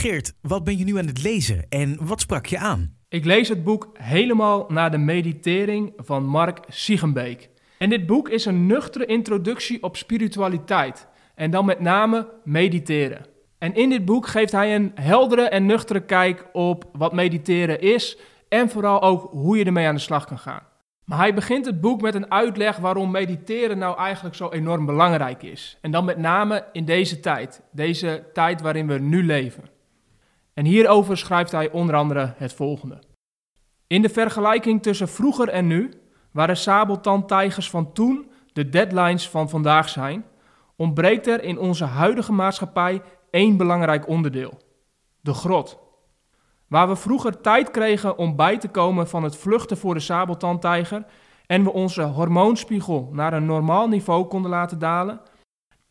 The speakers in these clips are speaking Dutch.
Geert, wat ben je nu aan het lezen en wat sprak je aan? Ik lees het boek helemaal naar de meditering van Mark Siegenbeek. En dit boek is een nuchtere introductie op spiritualiteit. En dan met name mediteren. En in dit boek geeft hij een heldere en nuchtere kijk op wat mediteren is en vooral ook hoe je ermee aan de slag kan gaan. Maar hij begint het boek met een uitleg waarom mediteren nou eigenlijk zo enorm belangrijk is. En dan met name in deze tijd, deze tijd waarin we nu leven. En hierover schrijft hij onder andere het volgende. In de vergelijking tussen vroeger en nu, waar de sabeltandtijgers van toen de deadlines van vandaag zijn, ontbreekt er in onze huidige maatschappij één belangrijk onderdeel: de grot. Waar we vroeger tijd kregen om bij te komen van het vluchten voor de sabeltandtijger en we onze hormoonspiegel naar een normaal niveau konden laten dalen,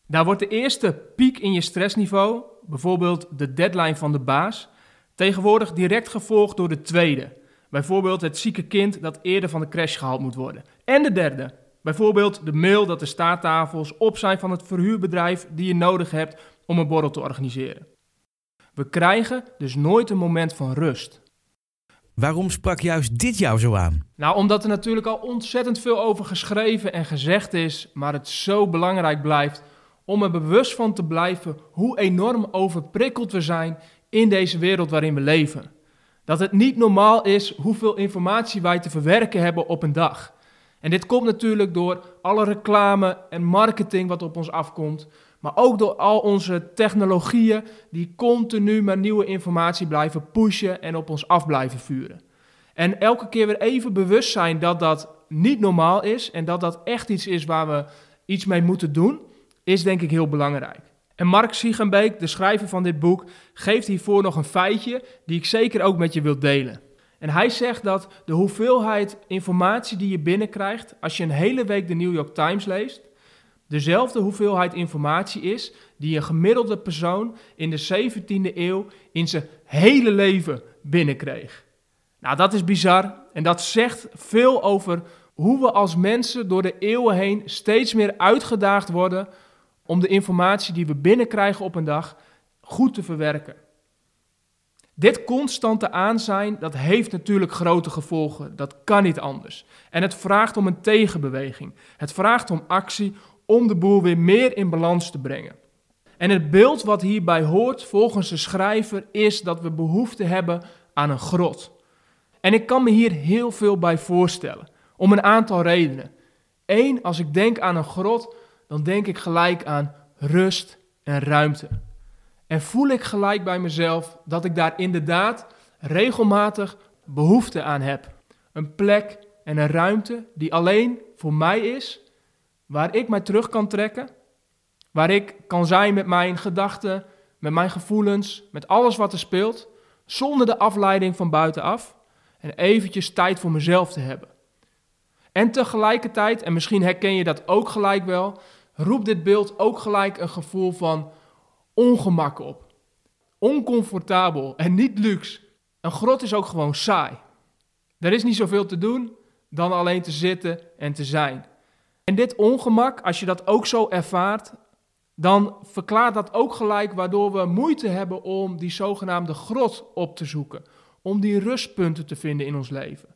daar wordt de eerste piek in je stressniveau, bijvoorbeeld de deadline van de baas, tegenwoordig direct gevolgd door de tweede, bijvoorbeeld het zieke kind dat eerder van de crash gehaald moet worden. En de derde, bijvoorbeeld de mail dat de staattafels op zijn van het verhuurbedrijf die je nodig hebt om een borrel te organiseren. We krijgen dus nooit een moment van rust. Waarom sprak juist dit jou zo aan? Nou, omdat er natuurlijk al ontzettend veel over geschreven en gezegd is, maar het zo belangrijk blijft om er bewust van te blijven hoe enorm overprikkeld we zijn in deze wereld waarin we leven. Dat het niet normaal is hoeveel informatie wij te verwerken hebben op een dag. En dit komt natuurlijk door alle reclame en marketing wat op ons afkomt, maar ook door al onze technologieën die continu maar nieuwe informatie blijven pushen en op ons af blijven vuren. En elke keer weer even bewust zijn dat dat niet normaal is en dat dat echt iets is waar we iets mee moeten doen, is denk ik heel belangrijk. En Mark Siegenbeek, de schrijver van dit boek, geeft hiervoor nog een feitje die ik zeker ook met je wil delen. En hij zegt dat de hoeveelheid informatie die je binnenkrijgt als je een hele week de New York Times leest, dezelfde hoeveelheid informatie is die een gemiddelde persoon in de 17e eeuw in zijn hele leven binnenkreeg. Nou, dat is bizar en dat zegt veel over hoe we als mensen door de eeuwen heen steeds meer uitgedaagd worden om de informatie die we binnenkrijgen op een dag goed te verwerken. Dit constante aanzijn, dat heeft natuurlijk grote gevolgen. Dat kan niet anders. En het vraagt om een tegenbeweging. Het vraagt om actie om de boel weer meer in balans te brengen. En het beeld wat hierbij hoort, volgens de schrijver, is dat we behoefte hebben aan een grot. En ik kan me hier heel veel bij voorstellen, om een aantal redenen. Eén, als ik denk aan een grot, dan denk ik gelijk aan rust en ruimte. En voel ik gelijk bij mezelf dat ik daar inderdaad regelmatig behoefte aan heb. Een plek en een ruimte die alleen voor mij is, waar ik mij terug kan trekken, waar ik kan zijn met mijn gedachten, met mijn gevoelens, met alles wat er speelt, zonder de afleiding van buitenaf en eventjes tijd voor mezelf te hebben. En tegelijkertijd, en misschien herken je dat ook gelijk wel, roept dit beeld ook gelijk een gevoel van ongemak op. Oncomfortabel en niet luxe. Een grot is ook gewoon saai. Er is niet zoveel te doen dan alleen te zitten en te zijn. En dit ongemak, als je dat ook zo ervaart, dan verklaart dat ook gelijk waardoor we moeite hebben om die zogenaamde grot op te zoeken. Om die rustpunten te vinden in ons leven.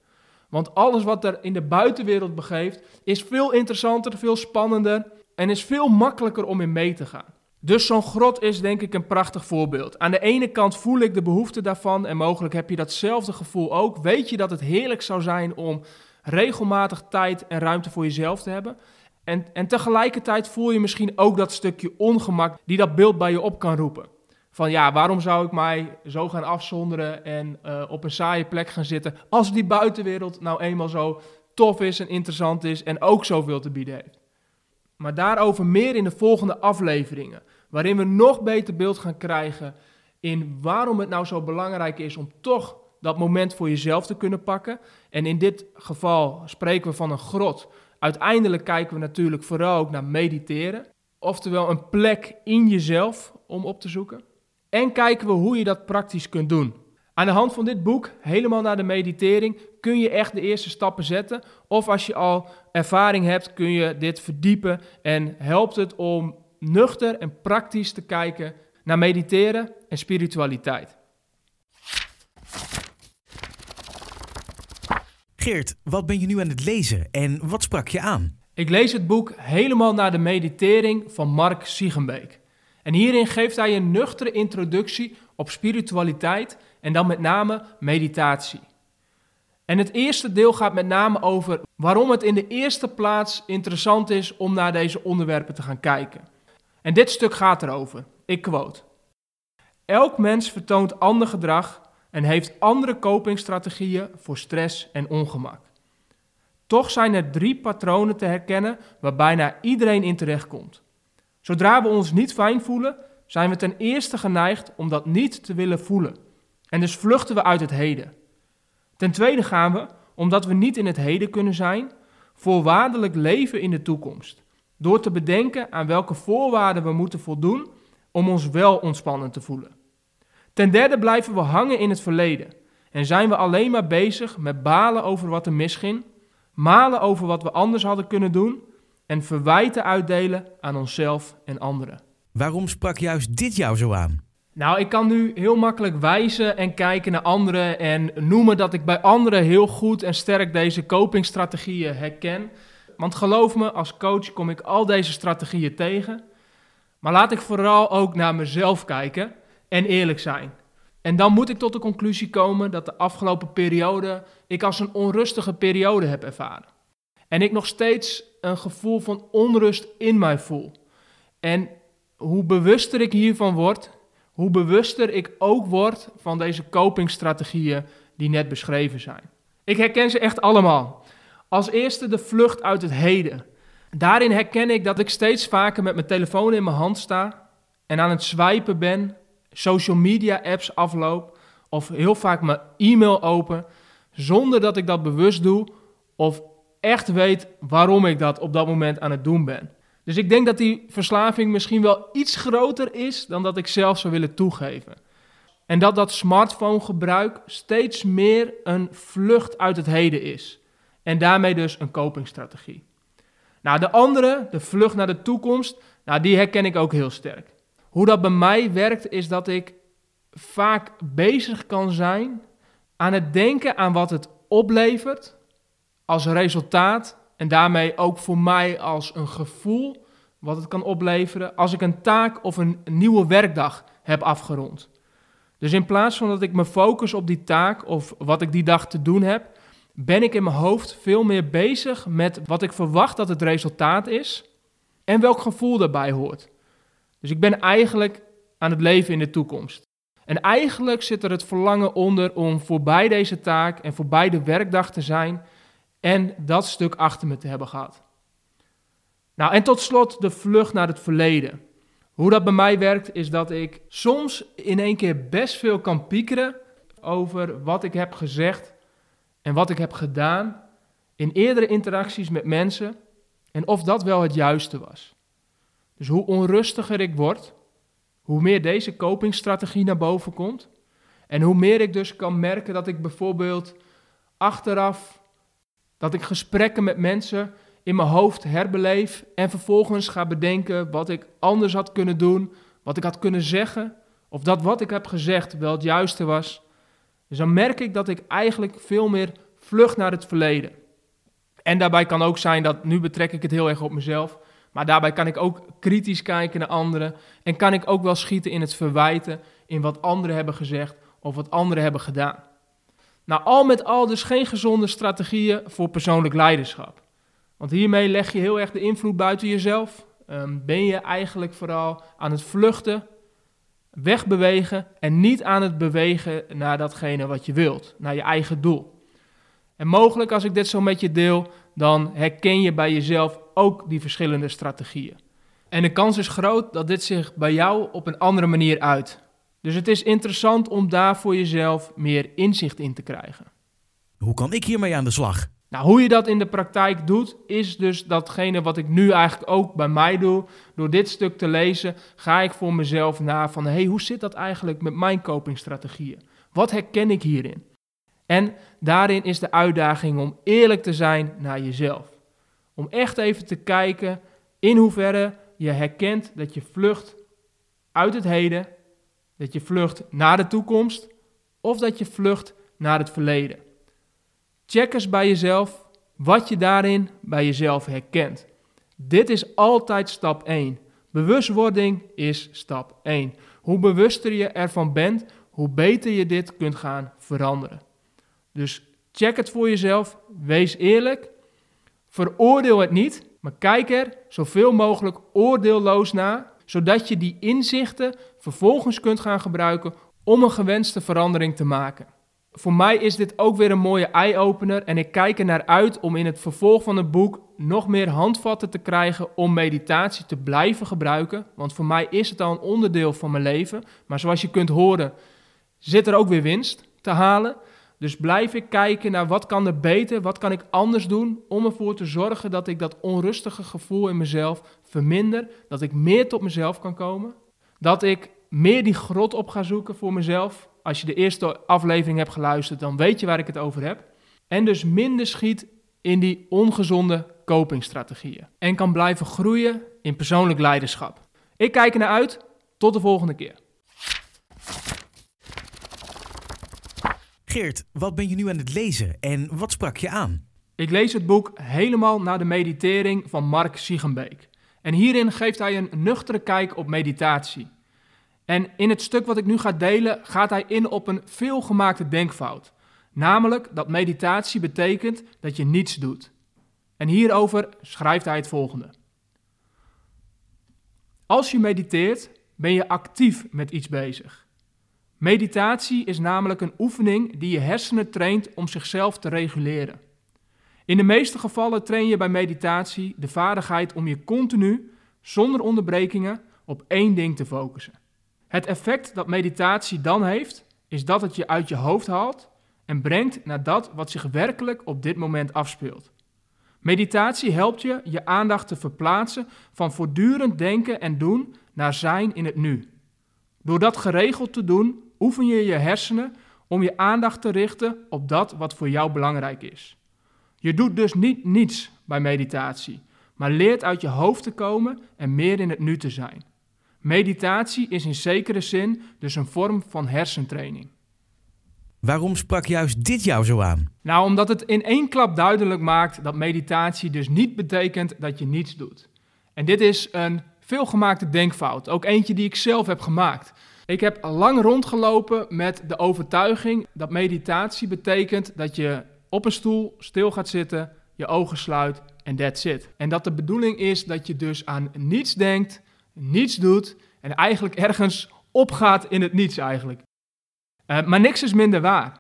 Want alles wat er in de buitenwereld begeeft, is veel interessanter, veel spannender en is veel makkelijker om in mee te gaan. Dus zo'n grot is denk ik een prachtig voorbeeld. Aan de ene kant voel ik de behoefte daarvan en mogelijk heb je datzelfde gevoel ook. Weet je dat het heerlijk zou zijn om regelmatig tijd en ruimte voor jezelf te hebben. En, en tegelijkertijd voel je misschien ook dat stukje ongemak die dat beeld bij je op kan roepen. Van ja, waarom zou ik mij zo gaan afzonderen en uh, op een saaie plek gaan zitten als die buitenwereld nou eenmaal zo tof is en interessant is en ook zoveel te bieden heeft. Maar daarover meer in de volgende afleveringen, waarin we nog beter beeld gaan krijgen in waarom het nou zo belangrijk is om toch dat moment voor jezelf te kunnen pakken. En in dit geval spreken we van een grot. Uiteindelijk kijken we natuurlijk vooral ook naar mediteren. Oftewel een plek in jezelf om op te zoeken. En kijken we hoe je dat praktisch kunt doen. Aan de hand van dit boek, helemaal naar de meditering, kun je echt de eerste stappen zetten. Of als je al ervaring hebt, kun je dit verdiepen en helpt het om nuchter en praktisch te kijken naar mediteren en spiritualiteit. Geert, wat ben je nu aan het lezen en wat sprak je aan? Ik lees het boek Helemaal naar de meditering van Mark Siegenbeek. En hierin geeft hij een nuchtere introductie op spiritualiteit en dan met name meditatie. En het eerste deel gaat met name over waarom het in de eerste plaats interessant is om naar deze onderwerpen te gaan kijken. En dit stuk gaat erover. Ik quote. Elk mens vertoont ander gedrag en heeft andere copingstrategieën voor stress en ongemak. Toch zijn er drie patronen te herkennen waar bijna iedereen in terechtkomt. Zodra we ons niet fijn voelen, zijn we ten eerste geneigd om dat niet te willen voelen. En dus vluchten we uit het heden. Ten tweede gaan we, omdat we niet in het heden kunnen zijn, voorwaardelijk leven in de toekomst. Door te bedenken aan welke voorwaarden we moeten voldoen om ons wel ontspannen te voelen. Ten derde blijven we hangen in het verleden en zijn we alleen maar bezig met balen over wat er misging, malen over wat we anders hadden kunnen doen en verwijten uitdelen aan onszelf en anderen. Waarom sprak juist dit jou zo aan? Nou, ik kan nu heel makkelijk wijzen en kijken naar anderen en noemen dat ik bij anderen heel goed en sterk deze copingstrategieën herken. Want geloof me, als coach kom ik al deze strategieën tegen. Maar laat ik vooral ook naar mezelf kijken en eerlijk zijn. En dan moet ik tot de conclusie komen dat de afgelopen periode ik als een onrustige periode heb ervaren. En ik nog steeds een gevoel van onrust in mij voel. En hoe bewuster ik hiervan word, hoe bewuster ik ook word van deze copingstrategieën die net beschreven zijn. Ik herken ze echt allemaal. Als eerste de vlucht uit het heden. Daarin herken ik dat ik steeds vaker met mijn telefoon in mijn hand sta en aan het swipen ben, social media apps afloop of heel vaak mijn e-mail open, zonder dat ik dat bewust doe of echt weet waarom ik dat op dat moment aan het doen ben. Dus ik denk dat die verslaving misschien wel iets groter is dan dat ik zelf zou willen toegeven. En dat dat smartphone-gebruik steeds meer een vlucht uit het heden is. En daarmee dus een copingstrategie. Nou, de andere, de vlucht naar de toekomst, nou, die herken ik ook heel sterk. Hoe dat bij mij werkt, is dat ik vaak bezig kan zijn aan het denken aan wat het oplevert als resultaat en daarmee ook voor mij als een gevoel wat het kan opleveren als ik een taak of een nieuwe werkdag heb afgerond. Dus in plaats van dat ik me focus op die taak of wat ik die dag te doen heb, ben ik in mijn hoofd veel meer bezig met wat ik verwacht dat het resultaat is en welk gevoel daarbij hoort. Dus ik ben eigenlijk aan het leven in de toekomst. En eigenlijk zit er het verlangen onder om voorbij deze taak en voorbij de werkdag te zijn en dat stuk achter me te hebben gehad. Nou, en tot slot de vlucht naar het verleden. Hoe dat bij mij werkt, is dat ik soms in één keer best veel kan piekeren over wat ik heb gezegd en wat ik heb gedaan in eerdere interacties met mensen en of dat wel het juiste was. Dus hoe onrustiger ik word, hoe meer deze copingstrategie naar boven komt en hoe meer ik dus kan merken dat ik bijvoorbeeld achteraf dat ik gesprekken met mensen in mijn hoofd herbeleef en vervolgens ga bedenken wat ik anders had kunnen doen, wat ik had kunnen zeggen, of dat wat ik heb gezegd wel het juiste was. Dus dan merk ik dat ik eigenlijk veel meer vlucht naar het verleden. En daarbij kan ook zijn dat, nu betrek ik het heel erg op mezelf, maar daarbij kan ik ook kritisch kijken naar anderen en kan ik ook wel schieten in het verwijten in wat anderen hebben gezegd of wat anderen hebben gedaan. Nou, al met al dus geen gezonde strategieën voor persoonlijk leiderschap. Want hiermee leg je heel erg de invloed buiten jezelf. Um, ben je eigenlijk vooral aan het vluchten, wegbewegen en niet aan het bewegen naar datgene wat je wilt, naar je eigen doel. En mogelijk als ik dit zo met je deel, dan herken je bij jezelf ook die verschillende strategieën. En de kans is groot dat dit zich bij jou op een andere manier uit. Dus het is interessant om daar voor jezelf meer inzicht in te krijgen. Hoe kan ik hiermee aan de slag? Nou, hoe je dat in de praktijk doet, is dus datgene wat ik nu eigenlijk ook bij mij doe. Door dit stuk te lezen, ga ik voor mezelf na van, hey, hoe zit dat eigenlijk met mijn copingstrategieën? Wat herken ik hierin? En daarin is de uitdaging om eerlijk te zijn naar jezelf. Om echt even te kijken in hoeverre je herkent dat je vlucht uit het heden Dat je vlucht naar de toekomst of dat je vlucht naar het verleden. Check eens bij jezelf wat je daarin bij jezelf herkent. Dit is altijd stap 1. Bewustwording is stap 1. Hoe bewuster je ervan bent, hoe beter je dit kunt gaan veranderen. Dus check het voor jezelf, wees eerlijk, veroordeel het niet, maar kijk er zoveel mogelijk oordeelloos naar, zodat je die inzichten vervolgens kunt gaan gebruiken om een gewenste verandering te maken. Voor mij is dit ook weer een mooie eye-opener en ik kijk er naar uit om in het vervolg van het boek nog meer handvatten te krijgen om meditatie te blijven gebruiken. Want voor mij is het al een onderdeel van mijn leven. Maar zoals je kunt horen, zit er ook weer winst te halen. Dus blijf ik kijken naar wat kan er beter, wat kan ik anders doen om ervoor te zorgen dat ik dat onrustige gevoel in mezelf verminder, dat ik meer tot mezelf kan komen, dat ik meer die grot op ga zoeken voor mezelf. Als je de eerste aflevering hebt geluisterd, dan weet je waar ik het over heb. En dus minder schiet in die ongezonde copingstrategieën. En kan blijven groeien in persoonlijk leiderschap. Ik kijk er naar uit. Tot de volgende keer. Geert, wat ben je nu aan het lezen en wat sprak je aan? Ik lees het boek helemaal naar de meditering van Mark Siegenbeek. En hierin geeft hij een nuchtere kijk op meditatie. En in het stuk wat ik nu ga delen gaat hij in op een veelgemaakte denkfout. Namelijk dat meditatie betekent dat je niets doet. En hierover schrijft hij het volgende. Als je mediteert, ben je actief met iets bezig. Meditatie is namelijk een oefening die je hersenen traint om zichzelf te reguleren. In de meeste gevallen train je bij meditatie de vaardigheid om je continu, zonder onderbrekingen, op één ding te focussen. Het effect dat meditatie dan heeft, is dat het je uit je hoofd haalt en brengt naar dat wat zich werkelijk op dit moment afspeelt. Meditatie helpt je je aandacht te verplaatsen van voortdurend denken en doen naar zijn in het nu. Door dat geregeld te doen, oefen je je hersenen om je aandacht te richten op dat wat voor jou belangrijk is. Je doet dus niet niets bij meditatie, maar leert uit je hoofd te komen en meer in het nu te zijn. Meditatie is in zekere zin dus een vorm van hersentraining. Waarom sprak juist dit jou zo aan? Nou, omdat het in één klap duidelijk maakt dat meditatie dus niet betekent dat je niets doet. En dit is een veelgemaakte denkfout, ook eentje die ik zelf heb gemaakt. Ik heb lang rondgelopen met de overtuiging dat meditatie betekent dat je op een stoel stil gaat zitten, je ogen sluit en that's it. En dat de bedoeling is dat je dus aan niets denkt, niets doet en eigenlijk ergens opgaat in het niets eigenlijk. Uh, maar niks is minder waar.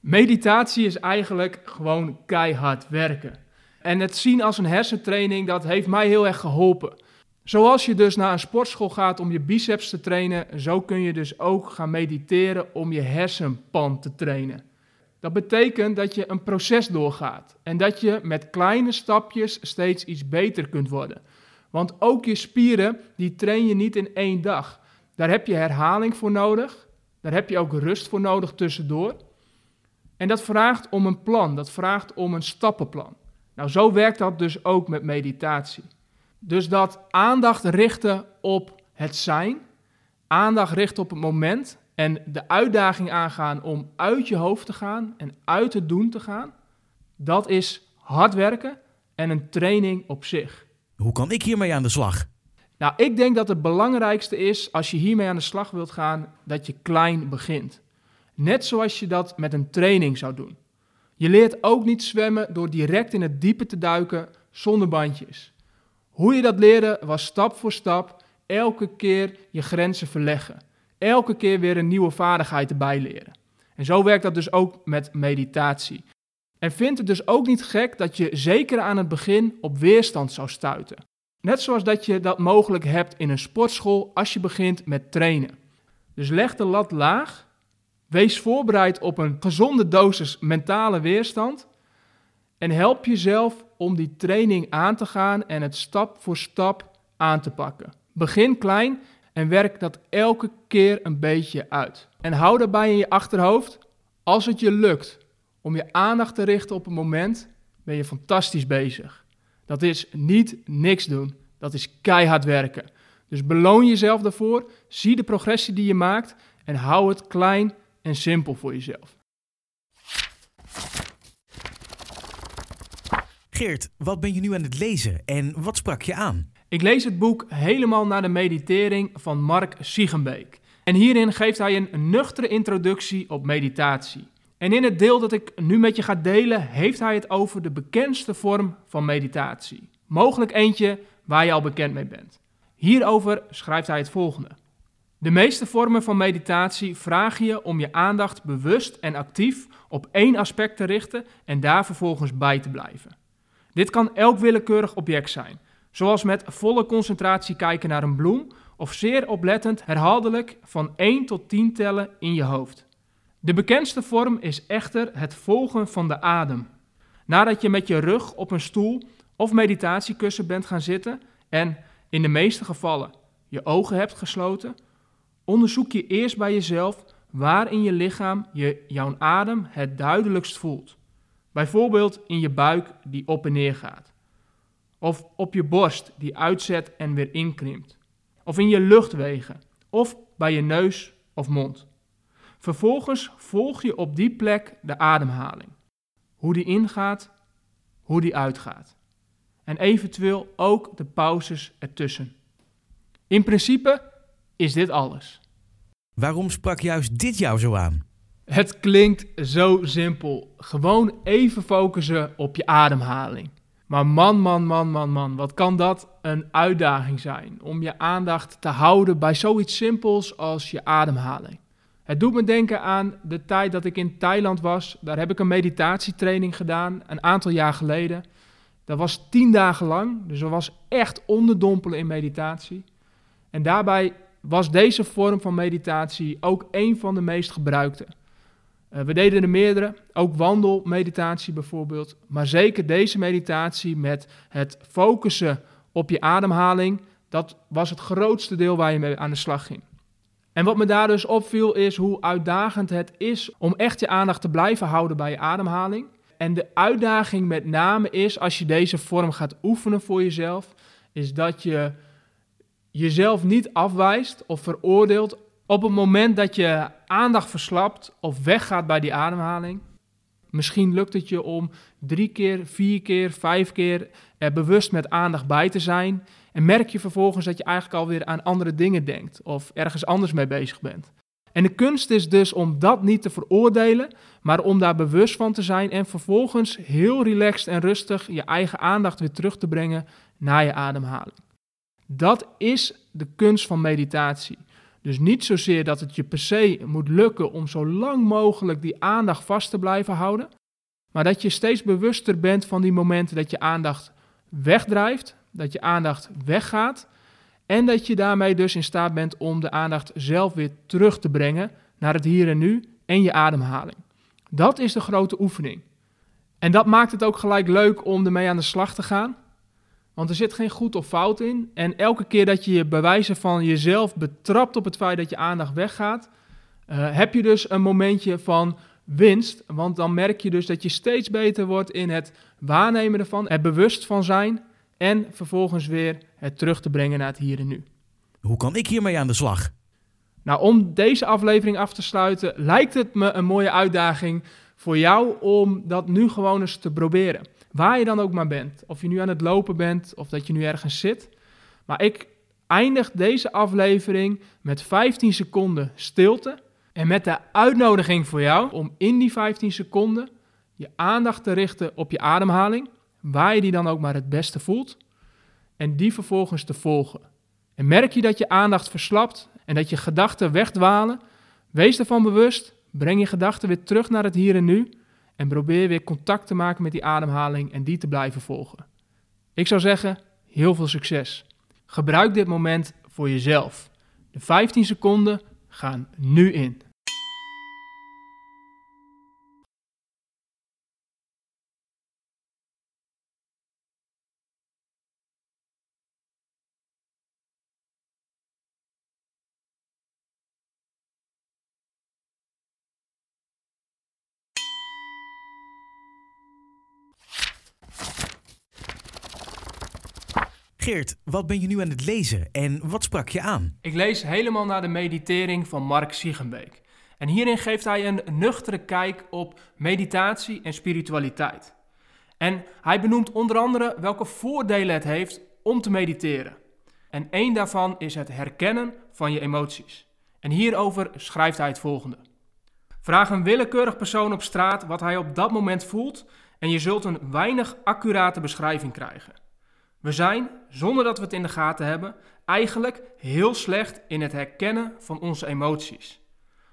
Meditatie is eigenlijk gewoon keihard werken. En het zien als een hersentraining, dat heeft mij heel erg geholpen. Zoals je dus naar een sportschool gaat om je biceps te trainen, zo kun je dus ook gaan mediteren om je hersenpan te trainen. Dat betekent dat je een proces doorgaat en dat je met kleine stapjes steeds iets beter kunt worden. Want ook je spieren, die train je niet in één dag. Daar heb je herhaling voor nodig. Daar heb je ook rust voor nodig tussendoor. En dat vraagt om een plan, dat vraagt om een stappenplan. Nou, zo werkt dat dus ook met meditatie. Dus dat aandacht richten op het zijn, aandacht richten op het moment en de uitdaging aangaan om uit je hoofd te gaan en uit het doen te gaan, dat is hard werken en een training op zich. Hoe kan ik hiermee aan de slag? Nou, ik denk dat het belangrijkste is als je hiermee aan de slag wilt gaan, dat je klein begint. Net zoals je dat met een training zou doen. Je leert ook niet zwemmen door direct in het diepe te duiken zonder bandjes. Hoe je dat leerde was stap voor stap, elke keer je grenzen verleggen. Elke keer weer een nieuwe vaardigheid erbij leren. En zo werkt dat dus ook met meditatie. En vind het dus ook niet gek dat je zeker aan het begin op weerstand zou stuiten. Net zoals dat je dat mogelijk hebt in een sportschool als je begint met trainen. Dus leg de lat laag, wees voorbereid op een gezonde dosis mentale weerstand en help jezelf om die training aan te gaan en het stap voor stap aan te pakken. Begin klein en werk dat elke keer een beetje uit. En hou daarbij in je achterhoofd, als het je lukt om je aandacht te richten op een moment, ben je fantastisch bezig. Dat is niet niks doen, dat is keihard werken. Dus beloon jezelf daarvoor, zie de progressie die je maakt en hou het klein en simpel voor jezelf. Geert, wat ben je nu aan het lezen en wat sprak je aan? Ik lees het boek Helemaal naar de meditering van Mark Siegenbeek. En hierin geeft hij een nuchtere introductie op meditatie. En in het deel dat ik nu met je ga delen, heeft hij het over de bekendste vorm van meditatie. Mogelijk eentje waar je al bekend mee bent. Hierover schrijft hij het volgende. De meeste vormen van meditatie vragen je om je aandacht bewust en actief op één aspect te richten en daar vervolgens bij te blijven. Dit kan elk willekeurig object zijn, zoals met volle concentratie kijken naar een bloem of zeer oplettend herhaaldelijk van 1 tot 10 tellen in je hoofd. De bekendste vorm is echter het volgen van de adem. Nadat je met je rug op een stoel of meditatiekussen bent gaan zitten en in de meeste gevallen je ogen hebt gesloten, onderzoek je eerst bij jezelf waar in je lichaam je jouw adem het duidelijkst voelt. Bijvoorbeeld in je buik die op en neer gaat. Of op je borst die uitzet en weer inkrimpt. Of in je luchtwegen. Of bij je neus of mond. Vervolgens volg je op die plek de ademhaling. Hoe die ingaat, hoe die uitgaat. En eventueel ook de pauzes ertussen. In principe is dit alles. Waarom sprak juist dit jou zo aan? Het klinkt zo simpel. Gewoon even focussen op je ademhaling. Maar man, man, man, man, man, wat kan dat een uitdaging zijn om je aandacht te houden bij zoiets simpels als je ademhaling. Het doet me denken aan de tijd dat ik in Thailand was. Daar heb ik een meditatietraining gedaan, een aantal jaar geleden. Dat was tien dagen lang, dus dat was echt onderdompelen in meditatie. En daarbij was deze vorm van meditatie ook een van de meest gebruikte. Uh, we deden er meerdere, ook wandelmeditatie bijvoorbeeld, maar zeker deze meditatie met het focussen op je ademhaling, dat was het grootste deel waar je mee aan de slag ging. En wat me daar dus opviel is hoe uitdagend het is om echt je aandacht te blijven houden bij je ademhaling. En de uitdaging met name is, als je deze vorm gaat oefenen voor jezelf, is dat je jezelf niet afwijst of veroordeelt op het moment dat je aandacht verslapt of weggaat bij die ademhaling. Misschien lukt het je om drie keer, vier keer, vijf keer er bewust met aandacht bij te zijn. En merk je vervolgens dat je eigenlijk alweer aan andere dingen denkt of ergens anders mee bezig bent. En de kunst is dus om dat niet te veroordelen, maar om daar bewust van te zijn en vervolgens heel relaxed en rustig je eigen aandacht weer terug te brengen naar je ademhaling. Dat is de kunst van meditatie. Dus niet zozeer dat het je per se moet lukken om zo lang mogelijk die aandacht vast te blijven houden, maar dat je steeds bewuster bent van die momenten dat je aandacht wegdrijft, dat je aandacht weggaat en dat je daarmee dus in staat bent om de aandacht zelf weer terug te brengen naar het hier en nu en je ademhaling. Dat is de grote oefening. En dat maakt het ook gelijk leuk om ermee aan de slag te gaan. Want er zit geen goed of fout in. En elke keer dat je je bewijzen van jezelf betrapt op het feit dat je aandacht weggaat, uh, heb je dus een momentje van winst. Want dan merk je dus dat je steeds beter wordt in het waarnemen ervan, het bewust van zijn en vervolgens weer het terug te brengen naar het hier en nu. Hoe kan ik hiermee aan de slag? Nou, om deze aflevering af te sluiten, lijkt het me een mooie uitdaging voor jou om dat nu gewoon eens te proberen. Waar je dan ook maar bent. Of je nu aan het lopen bent of dat je nu ergens zit. Maar ik eindig deze aflevering met 15 seconden stilte. En met de uitnodiging voor jou om in die 15 seconden je aandacht te richten op je ademhaling. Waar je die dan ook maar het beste voelt. En die vervolgens te volgen. En merk je dat je aandacht verslapt en dat je gedachten wegdwalen. Wees ervan bewust. Breng je gedachten weer terug naar het hier en nu. En probeer weer contact te maken met die ademhaling en die te blijven volgen. Ik zou zeggen, heel veel succes. Gebruik dit moment voor jezelf. De 15 seconden gaan nu in. Geert, wat ben je nu aan het lezen en wat sprak je aan? Ik lees helemaal naar de meditering van Mark Siegenbeek. En hierin geeft hij een nuchtere kijk op meditatie en spiritualiteit. En hij benoemt onder andere welke voordelen het heeft om te mediteren. En één daarvan is het herkennen van je emoties. En hierover schrijft hij het volgende. Vraag een willekeurig persoon op straat wat hij op dat moment voelt en je zult een weinig accurate beschrijving krijgen. We zijn, zonder dat we het in de gaten hebben, eigenlijk heel slecht in het herkennen van onze emoties.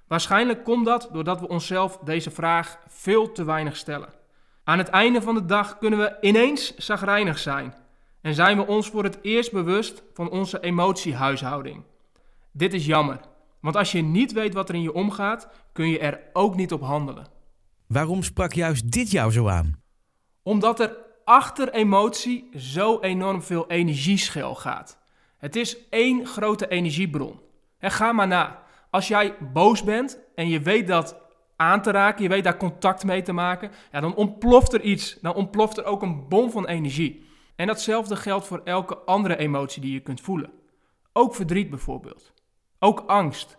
Waarschijnlijk komt dat doordat we onszelf deze vraag veel te weinig stellen. Aan het einde van de dag kunnen we ineens zagrijnig zijn en zijn we ons voor het eerst bewust van onze emotiehuishouding. Dit is jammer, want als je niet weet wat er in je omgaat, kun je er ook niet op handelen. Waarom sprak juist dit jou zo aan? Omdat er achter emotie zo enorm veel energieschil gaat. Het is één grote energiebron. En ga maar na. Als jij boos bent en je weet dat aan te raken, je weet daar contact mee te maken, ja, dan ontploft er iets. Dan ontploft er ook een bom van energie. En datzelfde geldt voor elke andere emotie die je kunt voelen. Ook verdriet bijvoorbeeld. Ook angst.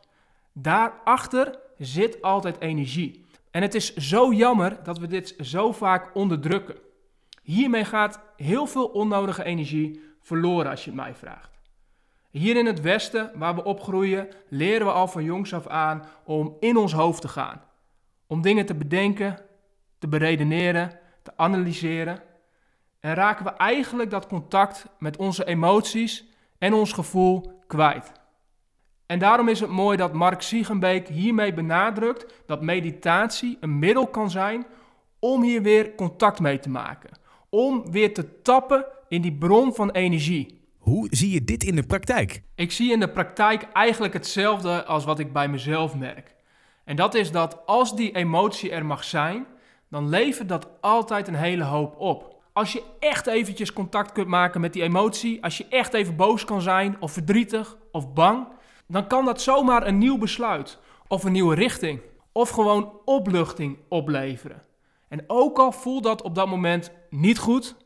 Daarachter zit altijd energie. En het is zo jammer dat we dit zo vaak onderdrukken. Hiermee gaat heel veel onnodige energie verloren als je het mij vraagt. Hier in het Westen, waar we opgroeien, leren we al van jongs af aan om in ons hoofd te gaan. Om dingen te bedenken, te beredeneren, te analyseren. En raken we eigenlijk dat contact met onze emoties en ons gevoel kwijt. En daarom is het mooi dat Mark Siegenbeek hiermee benadrukt dat meditatie een middel kan zijn om hier weer contact mee te maken. Om weer te tappen in die bron van energie. Hoe zie je dit in de praktijk? Ik zie in de praktijk eigenlijk hetzelfde als wat ik bij mezelf merk. En dat is dat als die emotie er mag zijn, dan levert dat altijd een hele hoop op. Als je echt eventjes contact kunt maken met die emotie, als je echt even boos kan zijn of verdrietig of bang, dan kan dat zomaar een nieuw besluit of een nieuwe richting of gewoon opluchting opleveren. En ook al voelt dat op dat moment niet goed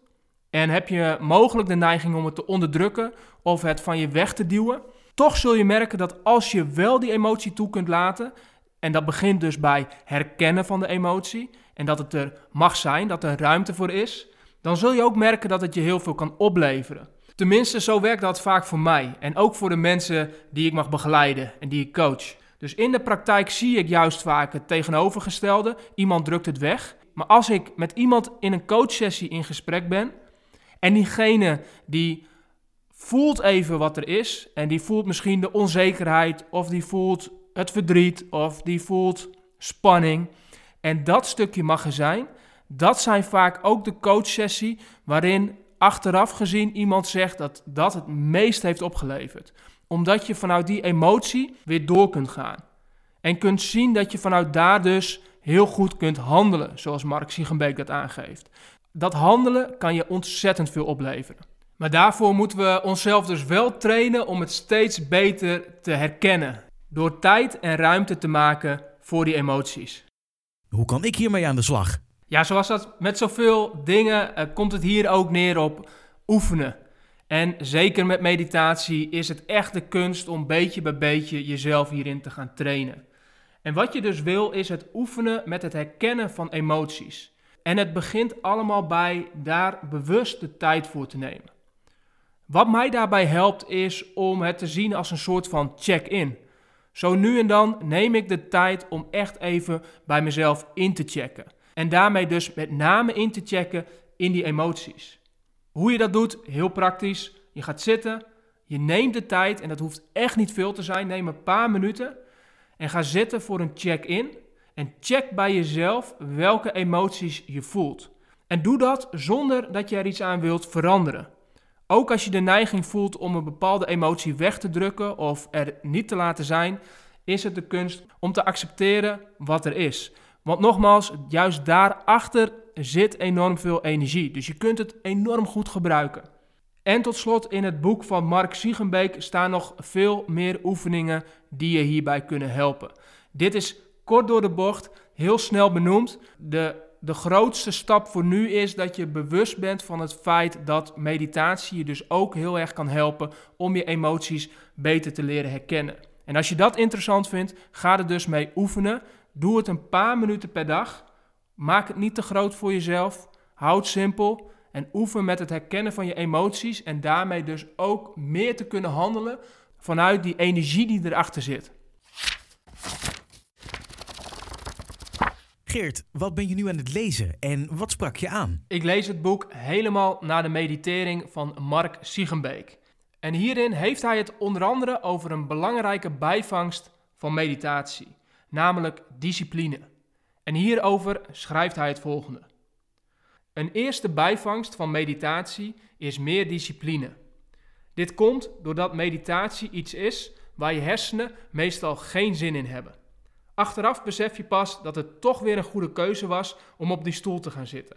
en heb je mogelijk de neiging om het te onderdrukken of het van je weg te duwen, toch zul je merken dat als je wel die emotie toe kunt laten, en dat begint dus bij herkennen van de emotie en dat het er mag zijn, dat er ruimte voor is, dan zul je ook merken dat het je heel veel kan opleveren. Tenminste, zo werkt dat vaak voor mij en ook voor de mensen die ik mag begeleiden en die ik coach. Dus in de praktijk zie ik juist vaak het tegenovergestelde. Iemand drukt het weg. Maar als ik met iemand in een coachsessie in gesprek ben en diegene die voelt even wat er is en die voelt misschien de onzekerheid of die voelt het verdriet of die voelt spanning en dat stukje mag er zijn, dat zijn vaak ook de coachsessie waarin achteraf gezien iemand zegt dat dat het meest heeft opgeleverd. Omdat je vanuit die emotie weer door kunt gaan. En kunt zien dat je vanuit daar dus heel goed kunt handelen, zoals Mark Siegenbeek dat aangeeft. Dat handelen kan je ontzettend veel opleveren. Maar daarvoor moeten we onszelf dus wel trainen om het steeds beter te herkennen. Door tijd en ruimte te maken voor die emoties. Hoe kan ik hiermee aan de slag? Ja, zoals dat met zoveel dingen uh, komt het hier ook neer op oefenen. En zeker met meditatie is het echt de kunst om beetje bij beetje jezelf hierin te gaan trainen. En wat je dus wil is het oefenen met het herkennen van emoties. En het begint allemaal bij daar bewust de tijd voor te nemen. Wat mij daarbij helpt is om het te zien als een soort van check-in. Zo nu en dan neem ik de tijd om echt even bij mezelf in te checken. En daarmee dus met name in te checken in die emoties. Hoe je dat doet, heel praktisch. Je gaat zitten, je neemt de tijd, en dat hoeft echt niet veel te zijn, neem een paar minuten. En ga zitten voor een check-in. En check bij jezelf welke emoties je voelt. En doe dat zonder dat je er iets aan wilt veranderen. Ook als je de neiging voelt om een bepaalde emotie weg te drukken of er niet te laten zijn, is het de kunst om te accepteren wat er is. Want nogmaals, juist daarachter zit enorm veel energie. Dus je kunt het enorm goed gebruiken. En tot slot, in het boek van Mark Siegenbeek staan nog veel meer oefeningen die je hierbij kunnen helpen. Dit is kort door de bocht, heel snel benoemd. De de grootste stap voor nu is dat je bewust bent van het feit dat meditatie je dus ook heel erg kan helpen om je emoties beter te leren herkennen. En als je dat interessant vindt, ga er dus mee oefenen. Doe het een paar minuten per dag. Maak het niet te groot voor jezelf. Houd simpel en oefen met het herkennen van je emoties en daarmee dus ook meer te kunnen handelen vanuit die energie die erachter zit. Geert, wat ben je nu aan het lezen en wat sprak je aan? Ik lees het boek helemaal naar de meditering van Mark Siegenbeek. En hierin heeft hij het onder andere over een belangrijke bijvangst van meditatie, namelijk discipline. En hierover schrijft hij het volgende. Een eerste bijvangst van meditatie is meer discipline. Dit komt doordat meditatie iets is waar je hersenen meestal geen zin in hebben. Achteraf besef je pas dat het toch weer een goede keuze was om op die stoel te gaan zitten.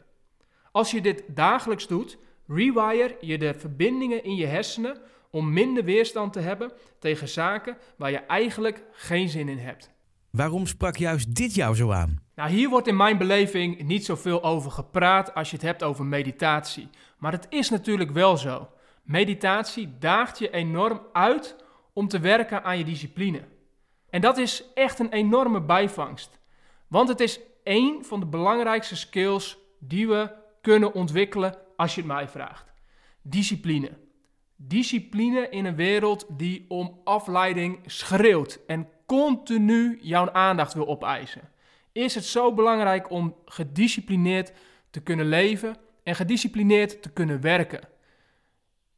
Als je dit dagelijks doet, rewire je de verbindingen in je hersenen om minder weerstand te hebben tegen zaken waar je eigenlijk geen zin in hebt. Waarom sprak juist dit jou zo aan? Nou, hier wordt in mijn beleving niet zoveel over gepraat als je het hebt over meditatie. Maar het is natuurlijk wel zo. Meditatie daagt je enorm uit om te werken aan je discipline. En dat is echt een enorme bijvangst. Want het is één van de belangrijkste skills die we kunnen ontwikkelen als je het mij vraagt. Discipline. Discipline in een wereld die om afleiding schreeuwt en continu jouw aandacht wil opeisen. Is het zo belangrijk om gedisciplineerd te kunnen leven en gedisciplineerd te kunnen werken?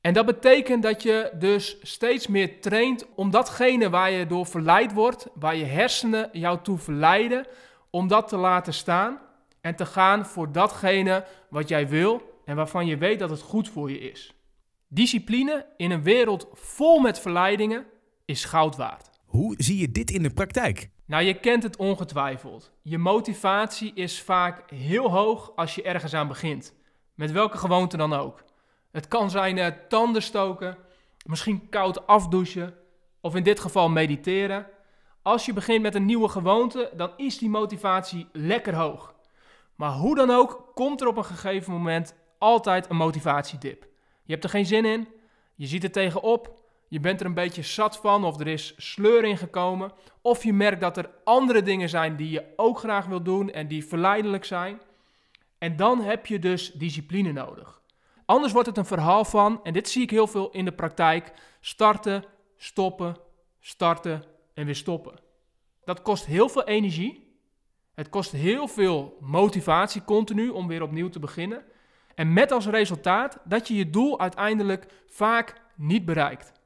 En dat betekent dat je dus steeds meer traint om datgene waar je door verleid wordt, waar je hersenen jou toe verleiden, om dat te laten staan en te gaan voor datgene wat jij wil en waarvan je weet dat het goed voor je is. Discipline in een wereld vol met verleidingen is goud waard. Hoe zie je dit in de praktijk? Nou, je kent het ongetwijfeld. Je motivatie is vaak heel hoog als je ergens aan begint. Met welke gewoonte dan ook. Het kan zijn uh, tanden stoken, misschien koud afdouchen of in dit geval mediteren. Als je begint met een nieuwe gewoonte, dan is die motivatie lekker hoog. Maar hoe dan ook, komt er op een gegeven moment altijd een motivatiedip. Je hebt er geen zin in, je ziet er tegenop, je bent er een beetje zat van of er is sleur in gekomen. Of je merkt dat er andere dingen zijn die je ook graag wil doen en die verleidelijk zijn. En dan heb je dus discipline nodig. Anders wordt het een verhaal van, en dit zie ik heel veel in de praktijk, starten, stoppen, starten en weer stoppen. Dat kost heel veel energie. Het kost heel veel motivatie continu om weer opnieuw te beginnen. En met als resultaat dat je je doel uiteindelijk vaak niet bereikt.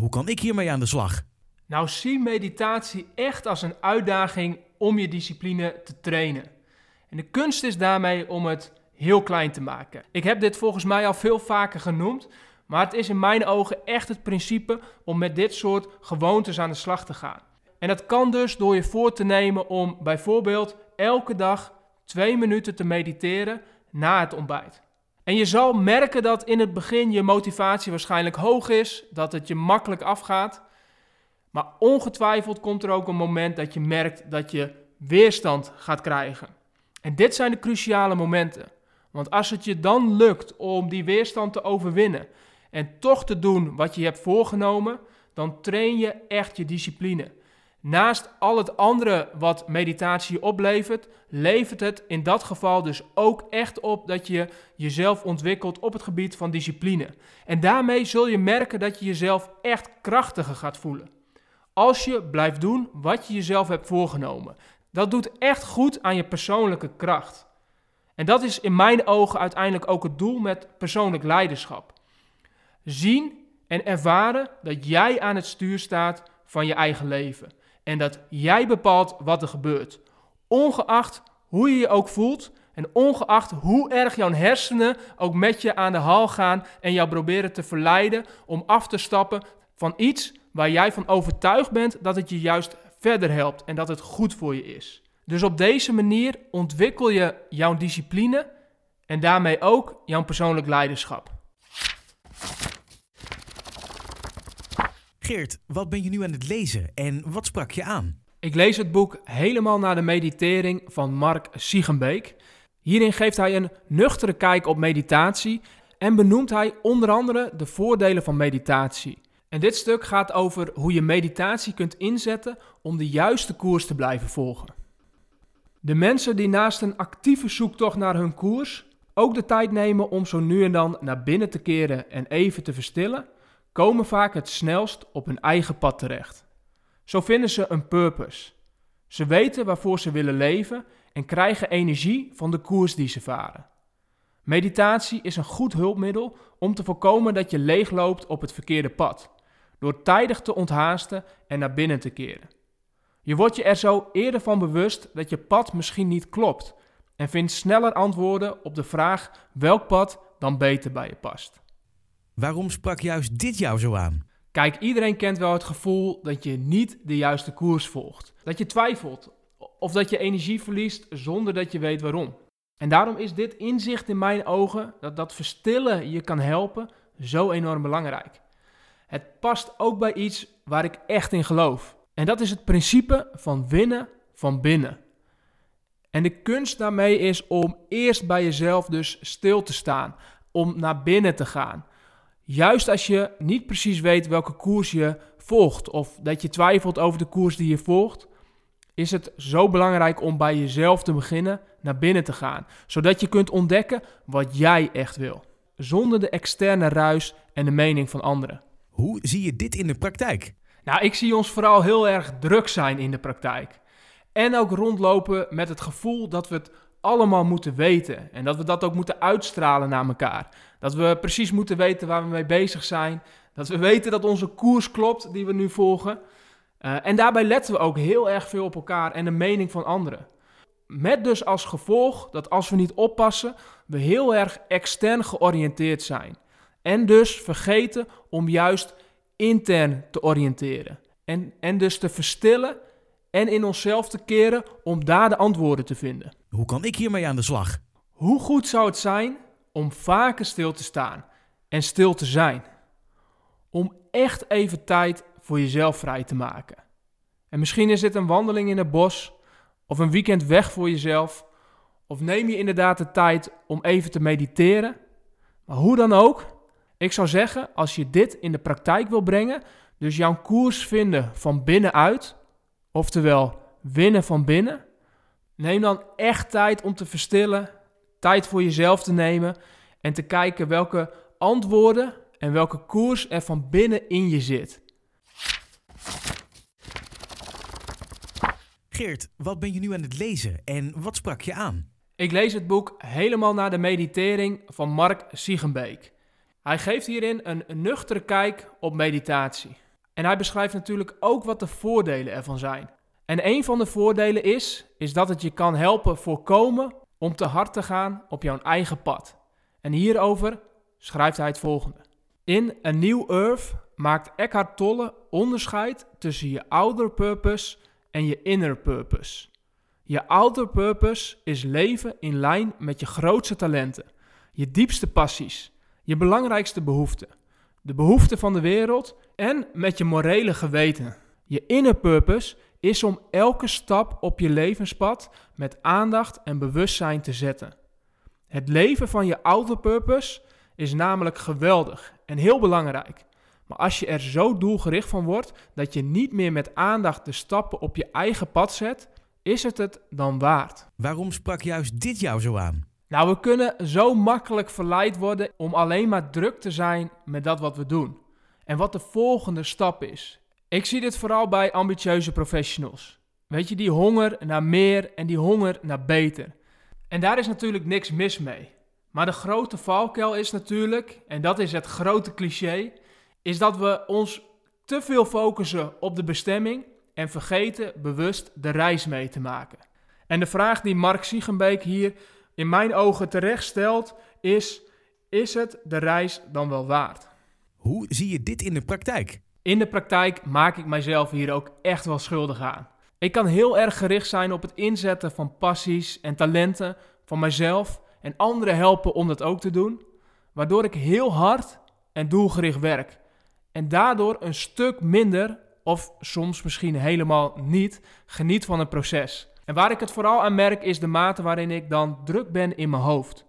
Hoe kan ik hiermee aan de slag? Nou, zie meditatie echt als een uitdaging om je discipline te trainen. En de kunst is daarmee om het heel klein te maken. Ik heb dit volgens mij al veel vaker genoemd, maar het is in mijn ogen echt het principe om met dit soort gewoontes aan de slag te gaan. En dat kan dus door je voor te nemen om bijvoorbeeld elke dag twee minuten te mediteren na het ontbijt. En je zal merken dat in het begin je motivatie waarschijnlijk hoog is, dat het je makkelijk afgaat. Maar ongetwijfeld komt er ook een moment dat je merkt dat je weerstand gaat krijgen. En dit zijn de cruciale momenten. Want als het je dan lukt om die weerstand te overwinnen en toch te doen wat je hebt voorgenomen, dan train je echt je discipline. Naast al het andere wat meditatie oplevert, levert het in dat geval dus ook echt op dat je jezelf ontwikkelt op het gebied van discipline. En daarmee zul je merken dat je jezelf echt krachtiger gaat voelen. Als je blijft doen wat je jezelf hebt voorgenomen. Dat doet echt goed aan je persoonlijke kracht. En dat is in mijn ogen uiteindelijk ook het doel met persoonlijk leiderschap. Zien en ervaren dat jij aan het stuur staat van je eigen leven. En dat jij bepaalt wat er gebeurt. Ongeacht hoe je je ook voelt en ongeacht hoe erg jouw hersenen ook met je aan de hal gaan en jou proberen te verleiden om af te stappen van iets waar jij van overtuigd bent dat het je juist verder helpt en dat het goed voor je is. Dus op deze manier ontwikkel je jouw discipline en daarmee ook jouw persoonlijk leiderschap. Wat ben je nu aan het lezen en wat sprak je aan? Ik lees het boek helemaal naar de meditering van Mark Siegenbeek. Hierin geeft hij een nuchtere kijk op meditatie en benoemt hij onder andere de voordelen van meditatie. En dit stuk gaat over hoe je meditatie kunt inzetten om de juiste koers te blijven volgen. De mensen die naast een actieve zoektocht naar hun koers ook de tijd nemen om zo nu en dan naar binnen te keren en even te verstillen, komen vaak het snelst op hun eigen pad terecht. Zo vinden ze een purpose. Ze weten waarvoor ze willen leven en krijgen energie van de koers die ze varen. Meditatie is een goed hulpmiddel om te voorkomen dat je leegloopt op het verkeerde pad, door tijdig te onthaasten en naar binnen te keren. Je wordt je er zo eerder van bewust dat je pad misschien niet klopt en vindt sneller antwoorden op de vraag welk pad dan beter bij je past. Waarom sprak juist dit jou zo aan? Kijk, iedereen kent wel het gevoel dat je niet de juiste koers volgt. Dat je twijfelt of dat je energie verliest zonder dat je weet waarom. En daarom is dit inzicht in mijn ogen, dat dat verstillen je kan helpen, zo enorm belangrijk. Het past ook bij iets waar ik echt in geloof. En dat is het principe van winnen van binnen. En de kunst daarmee is om eerst bij jezelf dus stil te staan, om naar binnen te gaan. Juist als je niet precies weet welke koers je volgt of dat je twijfelt over de koers die je volgt, is het zo belangrijk om bij jezelf te beginnen, naar binnen te gaan, zodat je kunt ontdekken wat jij echt wil, zonder de externe ruis en de mening van anderen. Hoe zie je dit in de praktijk? Nou, ik zie ons vooral heel erg druk zijn in de praktijk. En ook rondlopen met het gevoel dat we het allemaal moeten weten. En dat we dat ook moeten uitstralen naar elkaar. Dat we precies moeten weten waar we mee bezig zijn. Dat we weten dat onze koers klopt die we nu volgen. Uh, en daarbij letten we ook heel erg veel op elkaar en de mening van anderen. Met dus als gevolg dat als we niet oppassen, we heel erg extern georiënteerd zijn. En dus vergeten om juist intern te oriënteren. En, en dus te verstillen en in onszelf te keren om daar de antwoorden te vinden. Hoe kan ik hiermee aan de slag? Hoe goed zou het zijn om vaker stil te staan en stil te zijn? Om echt even tijd voor jezelf vrij te maken. En misschien is dit een wandeling in het bos of een weekend weg voor jezelf. Of neem je inderdaad de tijd om even te mediteren. Maar hoe dan ook, ik zou zeggen, als je dit in de praktijk wil brengen, dus jouw koers vinden van binnenuit, oftewel winnen van binnen, neem dan echt tijd om te verstillen, tijd voor jezelf te nemen en te kijken welke antwoorden en welke koers er van binnen in je zit. Geert, wat ben je nu aan het lezen en wat sprak je aan? Ik lees het boek Helemaal naar de meditering van Mark Siegenbeek. Hij geeft hierin een nuchtere kijk op meditatie. En hij beschrijft natuurlijk ook wat de voordelen ervan zijn. En een van de voordelen is, is dat het je kan helpen voorkomen om te hard te gaan op jouw eigen pad. En hierover schrijft hij het volgende. In A New Earth maakt Eckhart Tolle onderscheid tussen je outer purpose en je inner purpose. Je outer purpose is leven in lijn met je grootste talenten, je diepste passies, je belangrijkste behoeften, de behoeften van de wereld en met je morele geweten. Je inner purpose is om elke stap op je levenspad met aandacht en bewustzijn te zetten. Het leven van je outer purpose is namelijk geweldig en heel belangrijk. Maar als je er zo doelgericht van wordt dat je niet meer met aandacht de stappen op je eigen pad zet, is het het dan waard. Waarom sprak juist dit jou zo aan? Nou, we kunnen zo makkelijk verleid worden om alleen maar druk te zijn met dat wat we doen. En wat de volgende stap is. Ik zie dit vooral bij ambitieuze professionals. Weet je, die honger naar meer en die honger naar beter. En daar is natuurlijk niks mis mee. Maar de grote valkuil is natuurlijk, en dat is het grote cliché, is dat we ons te veel focussen op de bestemming en vergeten bewust de reis mee te maken. En de vraag die Mark Siegenbeek hier in mijn ogen terecht stelt is: is het de reis dan wel waard? Hoe zie je dit in de praktijk? In de praktijk maak ik mijzelf hier ook echt wel schuldig aan. Ik kan heel erg gericht zijn op het inzetten van passies en talenten van mijzelf en anderen helpen om dat ook te doen, waardoor ik heel hard en doelgericht werk en daardoor een stuk minder of soms misschien helemaal niet geniet van het proces. En waar ik het vooral aan merk is de mate waarin ik dan druk ben in mijn hoofd.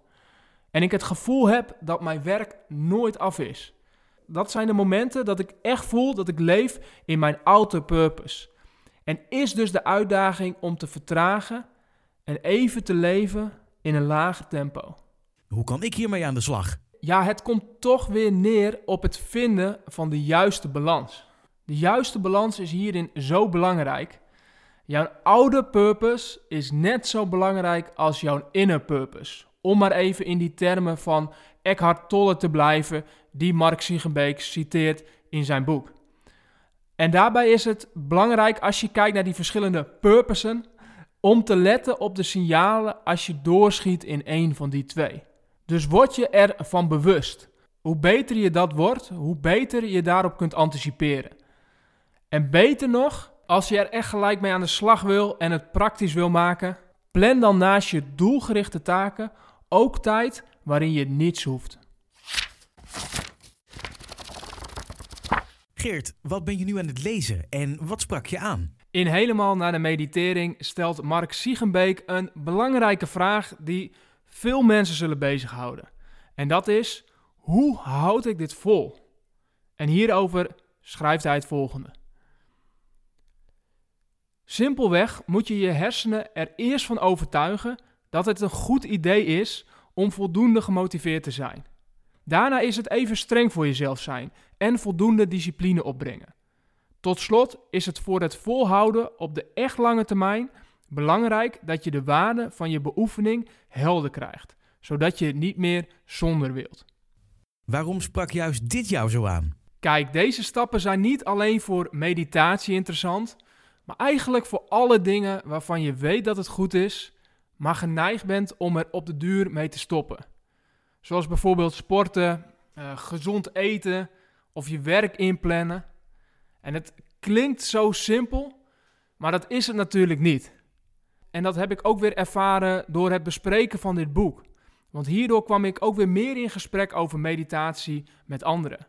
En ik het gevoel heb dat mijn werk nooit af is. Dat zijn de momenten dat ik echt voel dat ik leef in mijn outer purpose. En is dus de uitdaging om te vertragen en even te leven in een lager tempo. Hoe kan ik hiermee aan de slag? Ja, het komt toch weer neer op het vinden van de juiste balans. De juiste balans is hierin zo belangrijk. Jouw oude purpose is net zo belangrijk als jouw inner purpose. Om maar even in die termen van Eckhart Tolle te blijven, die Mark Siegenbeek citeert in zijn boek. En daarbij is het belangrijk als je kijkt naar die verschillende purposen, om te letten op de signalen als je doorschiet in één van die twee. Dus word je ervan bewust. Hoe beter je dat wordt, hoe beter je daarop kunt anticiperen. En beter nog, als je er echt gelijk mee aan de slag wil en het praktisch wil maken, plan dan naast je doelgerichte taken ook tijd waarin je niets hoeft. Geert, wat ben je nu aan het lezen en wat sprak je aan? In Helemaal naar de Meditering stelt Mark Siegenbeek een belangrijke vraag die veel mensen zullen bezighouden. En dat is: hoe houd ik dit vol? En hierover schrijft hij het volgende. Simpelweg moet je je hersenen er eerst van overtuigen dat het een goed idee is om voldoende gemotiveerd te zijn. Daarna is het even streng voor jezelf zijn en voldoende discipline opbrengen. Tot slot is het voor het volhouden op de echt lange termijn belangrijk dat je de waarde van je beoefening helder krijgt, zodat je het niet meer zonder wilt. Waarom sprak juist dit jou zo aan? Kijk, deze stappen zijn niet alleen voor meditatie interessant, maar eigenlijk voor alle dingen waarvan je weet dat het goed is, maar geneigd bent om er op de duur mee te stoppen. Zoals bijvoorbeeld sporten, uh, gezond eten of je werk inplannen. En het klinkt zo simpel, maar dat is het natuurlijk niet. En dat heb ik ook weer ervaren door het bespreken van dit boek. Want hierdoor kwam ik ook weer meer in gesprek over meditatie met anderen.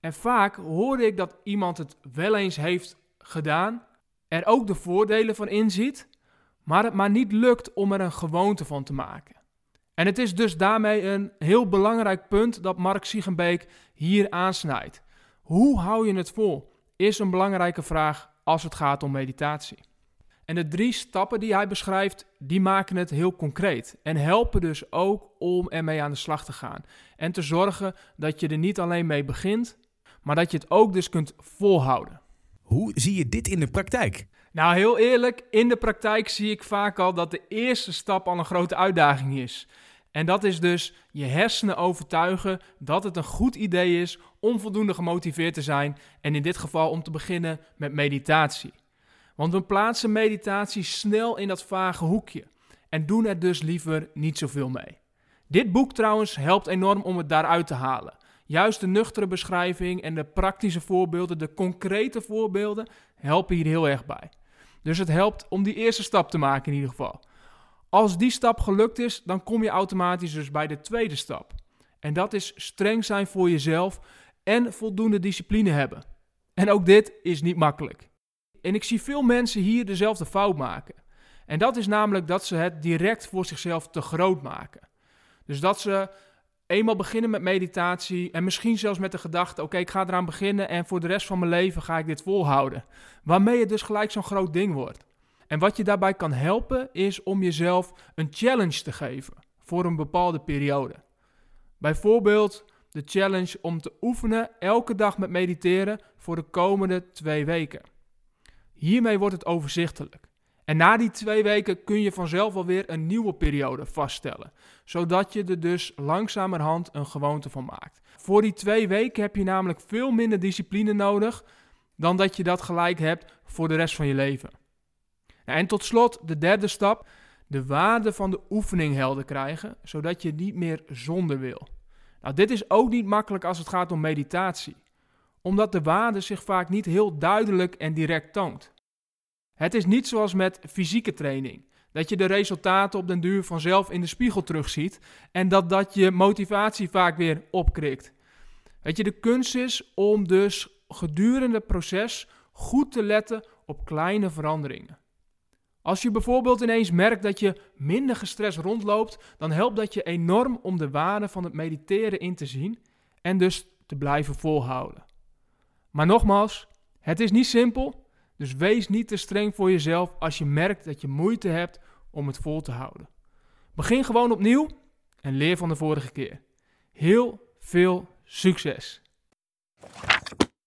En vaak hoorde ik dat iemand het wel eens heeft gedaan, er ook de voordelen van inziet, maar het maar niet lukt om er een gewoonte van te maken. En het is dus daarmee een heel belangrijk punt dat Mark Siegenbeek hier aansnijdt. Hoe hou je het vol? Is een belangrijke vraag als het gaat om meditatie. En de drie stappen die hij beschrijft, die maken het heel concreet. En helpen dus ook om ermee aan de slag te gaan. En te zorgen dat je er niet alleen mee begint, maar dat je het ook dus kunt volhouden. Hoe zie je dit in de praktijk? Nou, heel eerlijk, in de praktijk zie ik vaak al dat de eerste stap al een grote uitdaging is. En dat is dus je hersenen overtuigen dat het een goed idee is om voldoende gemotiveerd te zijn. En in dit geval om te beginnen met meditatie. Want we plaatsen meditatie snel in dat vage hoekje en doen er dus liever niet zoveel mee. Dit boek trouwens helpt enorm om het daaruit te halen. Juist de nuchtere beschrijving en de praktische voorbeelden, de concrete voorbeelden, helpen hier heel erg bij. Dus het helpt om die eerste stap te maken in ieder geval. Als die stap gelukt is, dan kom je automatisch dus bij de tweede stap. En dat is streng zijn voor jezelf en voldoende discipline hebben. En ook dit is niet makkelijk. En ik zie veel mensen hier dezelfde fout maken. En dat is namelijk dat ze het direct voor zichzelf te groot maken. Dus dat ze eenmaal beginnen met meditatie en misschien zelfs met de gedachte: oké, ik ga eraan beginnen en voor de rest van mijn leven ga ik dit volhouden. Waarmee het dus gelijk zo'n groot ding wordt. En wat je daarbij kan helpen is om jezelf een challenge te geven voor een bepaalde periode. Bijvoorbeeld de challenge om te oefenen elke dag met mediteren voor de komende twee weken. Hiermee wordt het overzichtelijk. En na die twee weken kun je vanzelf alweer een nieuwe periode vaststellen, zodat je er dus langzamerhand een gewoonte van maakt. Voor die twee weken heb je namelijk veel minder discipline nodig dan dat je dat gelijk hebt voor de rest van je leven. En tot slot de derde stap, de waarde van de oefening helder krijgen, zodat je niet meer zonder wil. Nou, dit is ook niet makkelijk als het gaat om meditatie, omdat de waarde zich vaak niet heel duidelijk en direct toont. Het is niet zoals met fysieke training, dat je de resultaten op den duur vanzelf in de spiegel terugziet en dat dat je motivatie vaak weer opkrikt. Weet je, de kunst is om dus gedurende het proces goed te letten op kleine veranderingen. Als je bijvoorbeeld ineens merkt dat je minder gestrest rondloopt, dan helpt dat je enorm om de waarde van het mediteren in te zien en dus te blijven volhouden. Maar nogmaals, het is niet simpel, dus wees niet te streng voor jezelf als je merkt dat je moeite hebt om het vol te houden. Begin gewoon opnieuw en leer van de vorige keer. Heel veel succes!